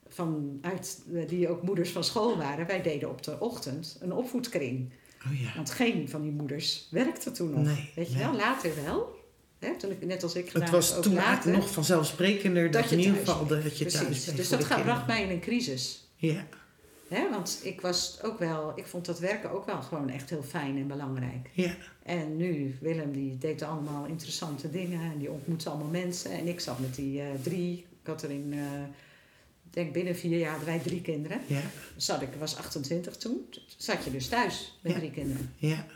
vanuit, die ook moeders van school waren, wij deden op de ochtend een opvoedkring. Oh ja. Want geen van die moeders werkte toen nog. Nee, Weet je nee. wel, later wel. Hè, toen ik, net als ik gedaan Het was toen later. nog vanzelfsprekender dat, Dat je in ieder geval dat je Precies. thuis bent Dus dat gaat- bracht mij in een crisis. Ja. Hè? Want ik was ook wel, ik vond dat werken ook wel gewoon echt heel fijn en belangrijk. Ja. En nu, Willem die deed allemaal interessante dingen en die ontmoette allemaal mensen. En ik zat met die eh, drie, ik had er in, eh, ik denk binnen vier jaar hadden wij drie kinderen. Ja. Zat ik, was 28 toen, zat je dus thuis met Ja. drie kinderen. Ja.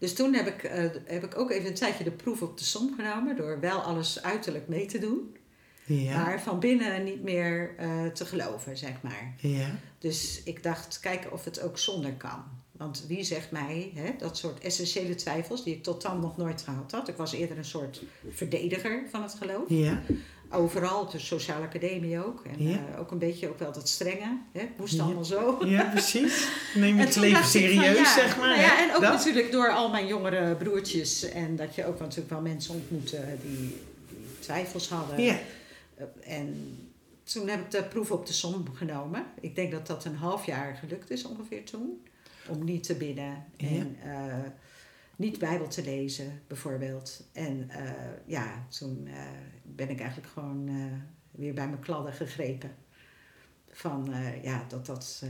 Dus toen heb ik, eh, heb ik ook even een tijdje de proef op de som genomen door wel alles uiterlijk mee te doen. Ja. Maar van binnen niet meer eh, te geloven, zeg maar. Ja. Dus ik dacht, kijken of het ook zonder kan. Want wie zegt mij hè, dat soort essentiële twijfels die ik tot dan nog nooit gehad had. Ik was eerder een soort verdediger van het geloof. Ja. Overal, de sociale academie ook. En Ja. eh, ook een beetje ook wel dat strenge. Hè, het moest Ja. allemaal zo. Ja, precies. Neem En het leven van, serieus, ja, zeg maar. nou ja, en ook Dat? natuurlijk door al mijn jongere broertjes. En dat je ook natuurlijk wel mensen ontmoette die, die twijfels hadden. Ja. Eh, En toen heb ik de proef op de som genomen. Ik denk dat dat een half jaar gelukt is ongeveer toen. Om niet te bidden en eh, niet Bijbel te lezen bijvoorbeeld. En eh, ja, toen eh, ben ik eigenlijk gewoon eh, weer bij mijn kladden gegrepen. Van ja, dat dat,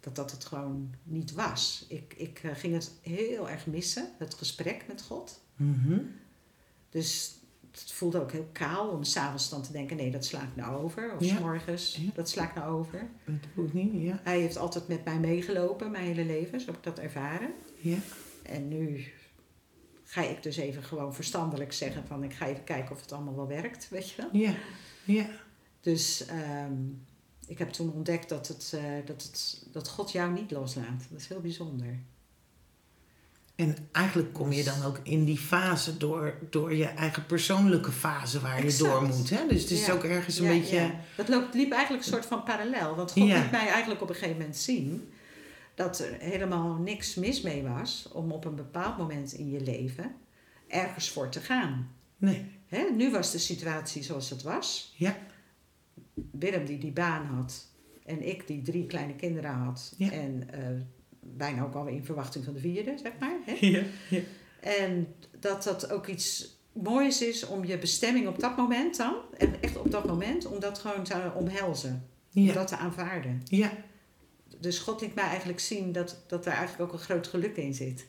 dat dat het gewoon niet was. Ik, ik ging het heel erg missen, het gesprek met God. Mhm. Dus het voelde ook heel kaal om s'avonds dan te denken: nee, dat sla ik nou over. Of Ja. s morgens, Ja. dat sla ik nou over. Dat doe ik niet, ja. Hij heeft altijd met mij meegelopen, mijn hele leven, zo heb ik dat ervaren. Ja. En nu ga ik dus even gewoon verstandelijk zeggen: van ik ga even kijken of het allemaal wel werkt, weet je wel. Ja. Ja. Dus ehm, ik heb toen ontdekt dat, het, eh, dat, het, dat God jou niet loslaat. Dat is heel bijzonder. En eigenlijk kom je dan ook in die fase door, door je eigen persoonlijke fase waar je Exact. door moet. Hè? Dus het is Ja. ook ergens een Ja, beetje... ja. Dat loopt, liep eigenlijk een soort van parallel. Want God liet mij eigenlijk op een gegeven moment zien dat er helemaal niks mis mee was om op een bepaald moment in je leven ergens voor te gaan. Nee. Hè, nu was de situatie zoals het was. Ja. Willem die die baan had en ik die drie kleine kinderen had. Ja. En eh, bijna ook al in verwachting van de vierde, zeg maar. Hè? Ja, ja. En dat dat ook iets moois is om je bestemming op dat moment dan, en echt op dat moment, om dat gewoon te omhelzen. Om Ja, dat te aanvaarden. ja, Dus God liet mij eigenlijk zien dat, dat er eigenlijk ook een groot geluk in zit.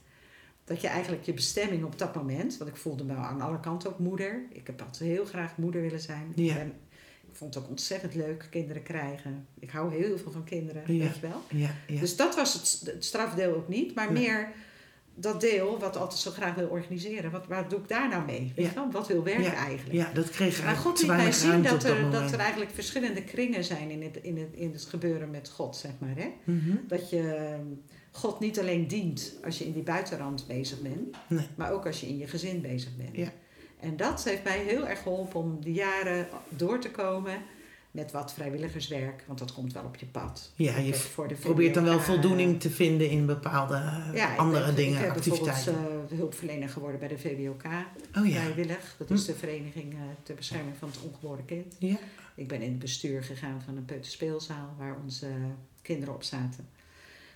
Dat je eigenlijk je bestemming op dat moment, want ik voelde me aan alle kanten ook moeder. Ik heb altijd heel graag moeder willen zijn. Ja. Ik, vond het ook ontzettend leuk, kinderen krijgen. Ik hou heel veel van kinderen, Ja. weet je wel. ja. Dus dat was het, het strafdeel ook niet, maar meer dat deel wat altijd zo graag wil organiseren. Wat, wat doe ik daar nou mee? Weet Ja. Wat wil werken Ja. eigenlijk? ja, dat kreeg Maar God liet mij zien dat er, dat er eigenlijk verschillende kringen zijn in het, in, het, in het gebeuren met God, zeg maar. Hè? Mhm. Dat je eh, God niet alleen dient als je in die buitenrand bezig bent, Nee. maar ook als je in je gezin bezig bent. Ja. En dat heeft mij heel erg geholpen om die jaren door te komen met wat vrijwilligerswerk, want dat komt wel op je pad. Ja, je heb voor de probeert dan wel VWOK, voldoening te vinden in bepaalde ja, ik andere ben- dingen, Ik heb activiteiten. bijvoorbeeld uh, hulpverlener geworden bij de VWOK, oh ja. vrijwillig. Dat is de Vereniging eh, ter Bescherming van het Ongeboren Kind. Ja. Ik ben in het bestuur gegaan van een peuterspeelzaal waar onze kinderen op zaten.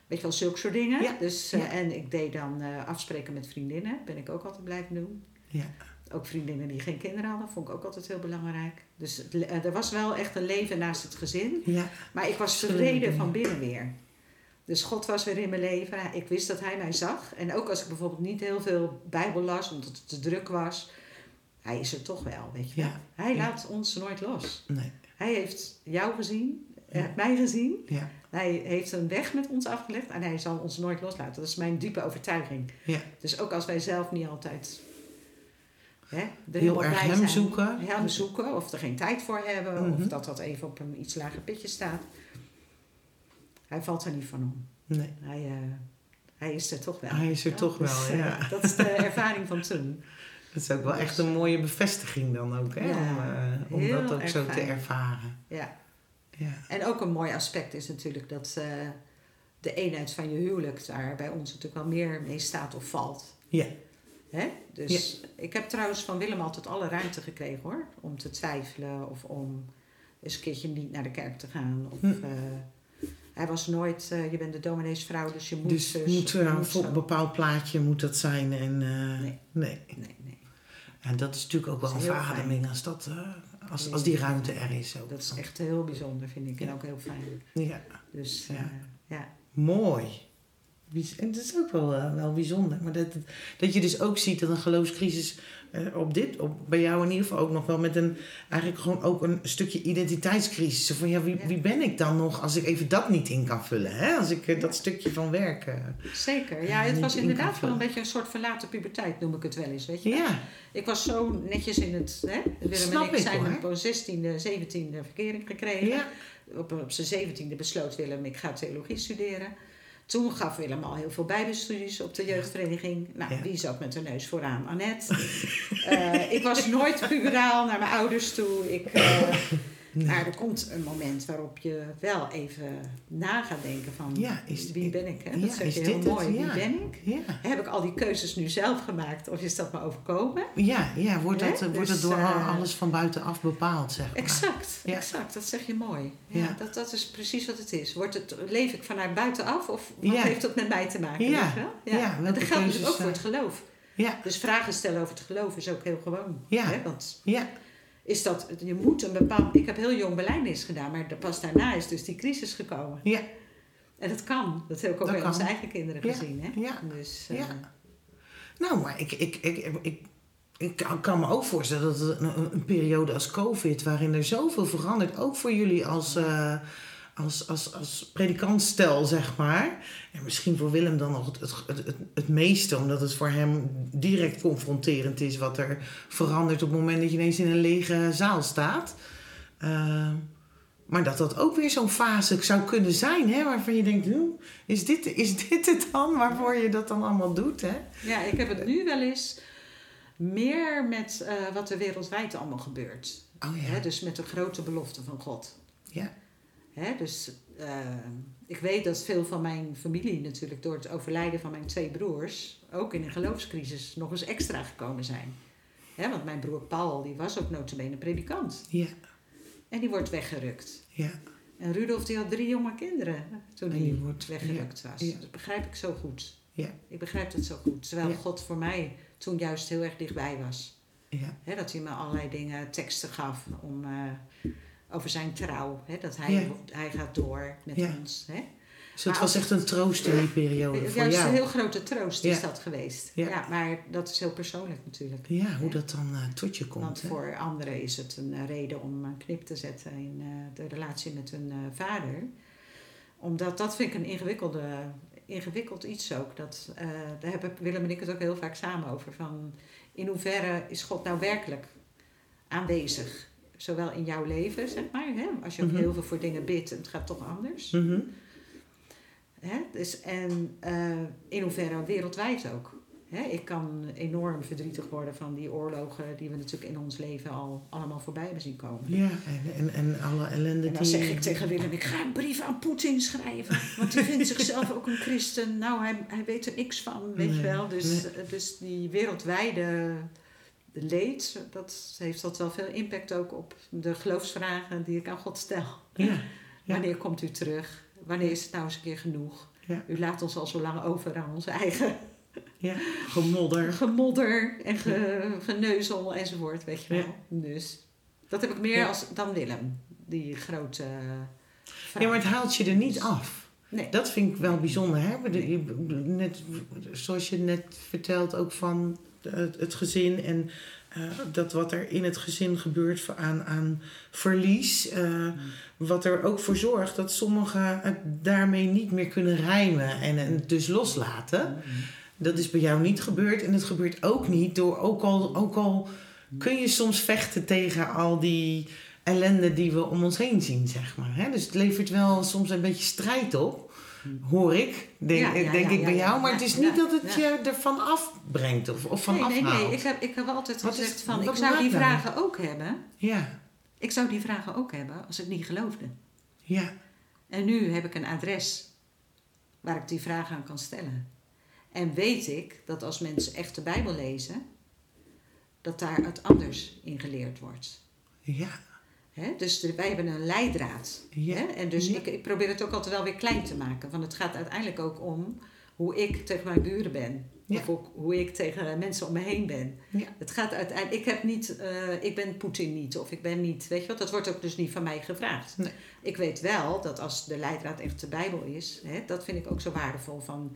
Weet je wel, zulke soort dingen. Ja, Dus, eh. En ik deed dan eh, afspreken met vriendinnen. Ben ik ook altijd blijven doen. Ja. Ook vriendinnen die geen kinderen hadden, vond ik ook altijd heel belangrijk. Dus het eh, er was wel echt een leven naast het gezin. Ja. Maar ik was tevreden van binnen weer. Dus God was weer in mijn leven. Ik wist dat Hij mij zag. En ook als ik bijvoorbeeld niet heel veel Bijbel las, omdat het te druk was. Hij is er toch wel, weet je. Ja. Hij Ja. laat ons nooit los. Nee. Hij heeft jou gezien, hij heeft mij gezien. Ja. Hij heeft een weg met ons afgelegd en hij zal ons nooit loslaten. Dat is mijn diepe overtuiging. Ja. Dus ook als wij zelf niet altijd hè, Heel erg hem zijn, zoeken. Hem zoeken, of er geen tijd voor hebben, Mhm. of dat dat even op een iets lager pitje staat. Hij valt er niet van om. Nee. Hij, eh, hij is er toch wel. Hij is er toch wel, Dus, eh, ja. Dat is de ervaring van toen. [laughs] Dat is ook wel echt een mooie bevestiging dan ook, hè? Ja, om eh, om dat ook zo te ervaren. Ja. Ja. En ook een mooi aspect is natuurlijk dat eh, de eenheid van je huwelijk daar bij ons natuurlijk wel meer mee staat of valt. Ja. Hè? Dus ik heb trouwens van Willem altijd alle ruimte gekregen hoor. Om te twijfelen of om eens een keertje niet naar de kerk te gaan. Of, Hm. eh, hij was nooit, eh, je bent de domineesvrouw, dus je moet Dus moet, je uh, moet voor zo. een bepaald plaatje moet dat zijn. En, eh, Nee. nee. Nee, nee. En dat is natuurlijk ook wel een verademing als, dat, eh, als, als die ruimte er is. Ook. Dat is echt heel bijzonder vind ik en ook heel fijn. Ja. Dus ja. Mooi. En dat is ook wel, eh, wel bijzonder. Maar dat, dat je dus ook ziet dat een geloofscrisis eh, op dit, op, bij jou in ieder geval ook nog wel met een, eigenlijk gewoon ook een stukje identiteitscrisis. Zo Van ja, wie, wie ben ik dan nog als ik even dat niet in kan vullen? Hè? Als ik eh, dat stukje van werk. eh, Zeker. Ja, het was in inderdaad wel een beetje een soort verlaten puberteit, noem ik het wel eens. Weet je? ja, Ik was zo netjes in het. Hè? Willem Snap en ik ik, zijn op een 16e, 17e verkering gekregen. ja, Op, op zijn 17e besloot Willem, ik ga theologie studeren. Toen gaf Willem al heel veel bijbelstudies op de jeugdvereniging. Nou, Ja. wie zat met de neus vooraan? Annette. [laughs] Eh, ik was nooit puberaal naar mijn ouders toe. Ik, eh, [laughs] Nee. Maar er komt een moment waarop je wel even na gaat denken van... Ja, is- wie ben ik? Hè? ja, Dat zeg is je heel mooi. Ja. Wie ben ik? ja. Heb ik al die keuzes nu zelf gemaakt of is dat me overkomen? Ja, ja wordt, dat, eh, wordt Dus, dat door eh, alles van buitenaf bepaald, zeg maar. Exact, Ja. exact. Dat zeg je mooi. Ja, Ja. Dat, dat is precies wat het is. Wordt het, leef ik vanuit buitenaf of wat Ja. heeft dat met mij te maken? Ja. Ja, En welke dat geldt natuurlijk ook voor eh, het geloof. Ja, Dus vragen stellen over het geloof is ook heel gewoon. Ja. Hè? Want ja, is dat, je moet een bepaald... Ik heb heel jong belijdenis gedaan, maar pas daarna is dus die crisis gekomen. ja, En dat kan. Dat heb ik ook bij onze eigen kinderen Ja. gezien. Hè? ja. Dus, eh, Ja. Nou, maar ik, ik, ik, ik, ik kan- me ook voorstellen dat het een, een periode als COVID, waarin er zoveel verandert, ook voor jullie als, eh als, als, als predikantstel, zeg maar. En misschien voor Willem dan nog het, het, het, het, meeste, omdat het voor hem direct confronterend is wat er verandert op het moment dat je ineens in een lege zaal staat. Eh, maar dat dat ook weer zo'n fase zou kunnen zijn, hè, waarvan je denkt, "Hm, is dit, is dit het dan waarvoor je dat dan allemaal doet? Hè? Ja, ik heb het nu wel eens meer met eh, wat er wereldwijd allemaal gebeurt. Oh ja. Hè, dus met de grote belofte van God. Ja. Hè, dus eh, ik weet dat veel van mijn familie natuurlijk door het overlijden van mijn twee broers ook in een geloofscrisis nog eens extra gekomen zijn. Hè, want mijn broer Paul die was ook notabene predikant. Ja, En die wordt weggerukt. ja, En Rudolf die had drie jonge kinderen toen En hij die wordt- weggerukt was. ja. Dat begrijp ik zo goed. Ja. Ik begrijp het zo goed. Terwijl Ja. God voor mij toen juist heel erg dichtbij was. Ja. Dat hij me allerlei dingen, teksten gaf om, eh, over zijn trouw. Hè, dat hij, Ja. hij gaat door met Ja. ons. Hè. Dus Maar was echt een troost in die periode voor Juist jou. een heel grote troost is Ja. dat geweest. Ja. Ja. maar dat is heel persoonlijk natuurlijk. Ja, hoe dat dan eh, tot je komt. Want hè? voor anderen is het een eh, reden om een knip te zetten in eh, de relatie met hun vader. Omdat dat vind ik een ingewikkelde, ingewikkeld iets ook. Dat, daar hebben Willem en ik het ook heel vaak samen over. Van in hoeverre is God nou werkelijk aanwezig? Zowel in jouw leven, zeg maar. Hè? Als je ook Mhm. heel veel voor dingen bidt en het gaat toch anders. Mhm. Hè? Dus, en eh, in hoeverre wereldwijd ook. Hè? Ik kan enorm verdrietig worden van die oorlogen die we natuurlijk in ons leven al allemaal voorbij hebben zien komen. Ja, en, en, en alle ellende En dan die... zeg ik tegen Willem, ik ga een brief aan Poetin schrijven. Want die vindt zichzelf ook een christen. Nou, hij, hij weet er niks van, weet Nee, je wel. Dus, nee. eh, dus die wereldwijde leed, dat heeft dat wel veel impact ook op de geloofsvragen die ik aan God stel. Ja, ja. Wanneer komt u terug? Wanneer is het nou eens een keer genoeg? Ja. U laat ons al zo lang over aan onze eigen [laughs] ja, gemodder. gemodder en ge, geneuzel enzovoort, weet je wel. Dus dat heb ik meer als, dan Willem, die grote... Ja, maar het haalt je er niet af. Nee. Dat vind ik wel bijzonder. Hè? Net, zoals je net vertelt ook van het, gezin en eh, dat wat er in het gezin gebeurt aan, aan verlies. eh, wat er ook voor zorgt dat sommigen het daarmee niet meer kunnen rijmen en, en dus loslaten. Dat is bij jou niet gebeurd. En het gebeurt ook niet door, ook al, ook al kun je soms vechten tegen al die ellende die we om ons heen zien, zeg maar. Hè? Dus het levert wel soms een beetje strijd op, hoor ik, denk, Ja, ja, denk ja, ik bij jou. Maar het is niet dat het je ervan afbrengt of, of van nee, nee, afhaalt. nee. Ik heb, ik heb altijd Wat is- gezegd van, ik zou die vragen ook hebben. Ja, Ik zou die vragen ook hebben als ik niet geloofde. ja, En nu heb ik een adres waar ik die vragen aan kan stellen. En weet ik dat als mensen echt de Bijbel lezen, dat daar het anders in geleerd wordt. ja, Hè? Dus de- wij hebben een leidraad. Ja. En dus Ja. ik, ik probeer het ook altijd wel weer klein te maken. Want het gaat uiteindelijk ook om hoe ik tegen mijn buren ben. Ja. Of ook hoe ik tegen mensen om me heen ben. Het gaat uiteindelijk. Ik heb niet. eh, ik ben Poetin niet. Of ik ben niet. Weet je wat? Dat wordt ook dus niet van mij gevraagd. Nee. Ik weet wel dat als de leidraad echt de Bijbel is. Hè, dat vind ik ook zo waardevol van.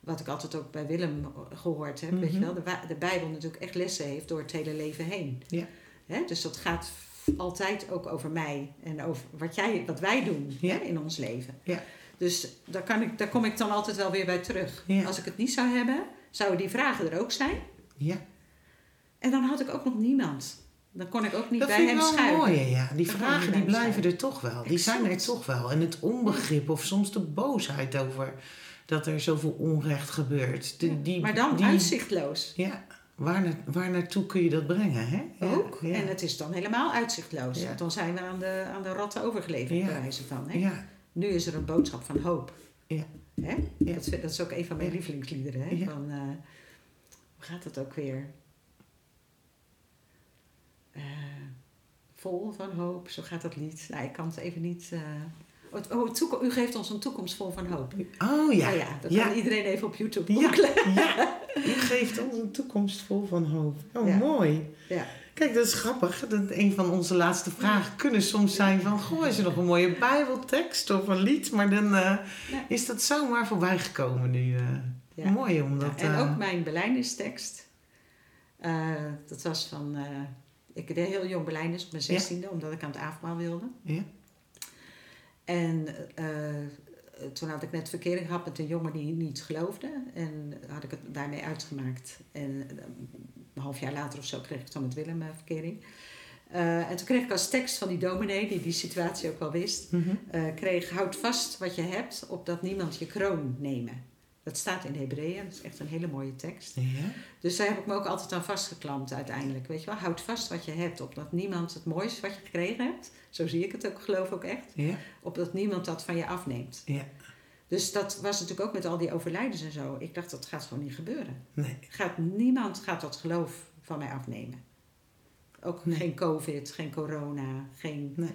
Wat ik altijd ook bij Willem gehoord heb. Weet je Mhm. wel? De, de Bijbel natuurlijk echt lessen heeft door het hele leven heen. Ja. Hè? Dus dat gaat altijd ook over mij en over wat, jij, wat wij doen Ja. hè, in ons leven. Ja. Dus daar, kan ik, daar kom ik dan altijd wel weer bij terug. Ja. Als ik het niet zou hebben, zouden die vragen er ook zijn. ja. En dan had ik ook nog niemand. Dan kon ik ook niet Dat bij hem wel schuilen. mooi, ja. Die Dan vragen die blijven er toch wel. Die zijn er toch wel. En het onbegrip of soms de boosheid over dat er zoveel onrecht gebeurt. De, die, maar dan die, uitzichtloos. Ja, waar, na, waar naartoe kun je dat brengen, hè? Ook. Ja. En het is dan helemaal uitzichtloos. Want dan zijn we aan de, aan de ratten overgeleverd, bij wijze van. Hè? ja, Nu is er een boodschap van hoop. Ja. Hè? Dat, vind- dat is ook een van mijn lievelingsliederen. Hè? Van, eh, hoe gaat het ook weer? Eh, vol van hoop, zo gaat dat lied. Nou, ik kan het even niet... eh, het- oh, het toekom- u geeft ons een toekomst vol van hoop. Oh ja. Nou ja, dat Ja. kan iedereen even op YouTube Ja. googlen. ja. [laughs] U geeft ons een toekomst vol van hoop. Oh, Ja. mooi. Ja. Kijk, dat is grappig. Dat een van onze laatste vragen kunnen soms zijn van... Goh, is er nog een mooie bijbeltekst of een lied? Maar dan eh, Ja. is dat zomaar voorbij gekomen nu. Ja. Mooi, omdat... en eh, ook mijn Belijnistekst. Eh, dat was van... ik deed heel jong Belijnis op mijn Ja. zestiende, omdat ik aan het avondmaal wilde. Ja. En eh, toen had ik net verkering gehad met een jongen die niet geloofde. En had ik het daarmee uitgemaakt. En eh, een half jaar later of zo kreeg ik dan met Willem een verkering. Eh, en toen kreeg ik als tekst van die dominee, die die situatie ook wel wist... Mhm. eh, kreeg, houd vast wat je hebt, opdat niemand je kroon nemen. Dat staat in Hebreeën, dat is echt een hele mooie tekst. Ja. Dus daar heb ik me ook altijd aan vastgeklampt uiteindelijk. Weet je wel, houd vast wat je hebt, opdat niemand het mooiste wat je gekregen hebt... zo zie ik het ook, geloof ook echt... Ja. opdat niemand dat van je afneemt. Ja. Dus dat was natuurlijk ook met al die overlijdens en zo. Ik dacht, dat gaat gewoon niet gebeuren. Nee. Gaat, niemand gaat dat geloof van mij afnemen. Ook Nee. geen covid, geen corona, geen... Nee.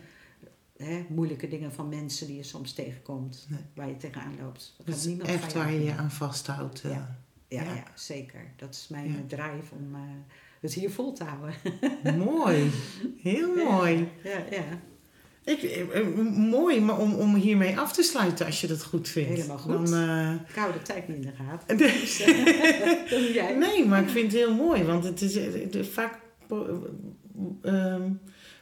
Hè, moeilijke dingen van mensen die je soms tegenkomt, Nee. waar je tegenaan loopt. Dat is niemand echt waar je je aan vasthoudt. Ja. Ja, Ja. ja. zeker. Dat is mijn Ja. drive om eh, het hier vol te houden. Mooi. Heel [laughs] mooi. Ja, ja. Ik, eh, eh, mooi maar om, om hiermee af te sluiten als je dat goed vindt. Helemaal goed. Dan, Ik hou de tijd niet in de gaten. [laughs] Nee. Dus, [laughs] jij. Nee, maar ik vind het heel mooi, want het is vaak ehm,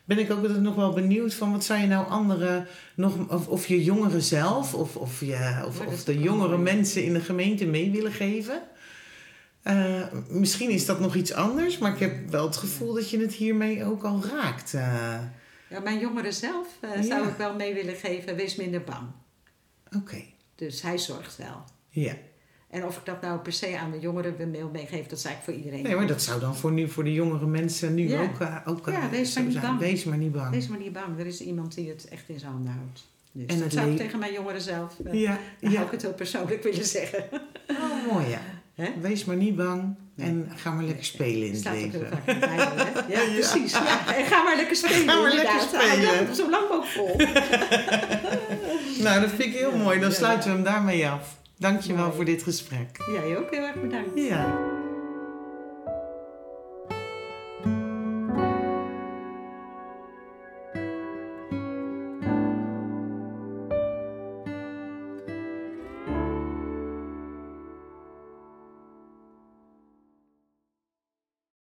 ben ik ook altijd nog wel benieuwd van wat zou je nou anderen nog, of, of je jongeren zelf, of, of, je, of, of de jongere mensen in de gemeente mee willen geven. Eh, misschien is dat nog iets anders, maar ik heb wel het gevoel dat je het hiermee ook al raakt. eh. Ja, mijn jongeren zelf eh, zou ik wel mee willen geven. Wees minder bang. Oké, Dus hij zorgt wel. ja. En of ik dat nou per se aan de jongeren wil meegeven, dat is eigenlijk voor iedereen. Nee, maar dat zou dan voor, nu, voor de jongere mensen nu Ja. ook, eh, ook eh, Ja, wees zo maar niet zijn. bang. Wees maar niet bang. Wees maar niet bang. Er is iemand die het echt in zijn handen houdt. Dus En dat zou ik tegen mijn jongeren zelf. eh, Ja, dan ja. ik het heel persoonlijk willen zeggen. Oh, mooi ja. Wees maar niet bang Nee. en ga maar lekker spelen in het staat ook heel leven. vaak in de Bijbel, hè? [laughs] Ja, precies. Ja. En ga maar lekker spelen. Ga maar lekker inderdaad. Spelen. Zo lang mogelijk vol. [laughs] Nou, dat vind ik heel mooi. Dan sluiten we hem daarmee af. Dankjewel Mooi. voor dit gesprek. Jij ook heel erg bedankt. Ja.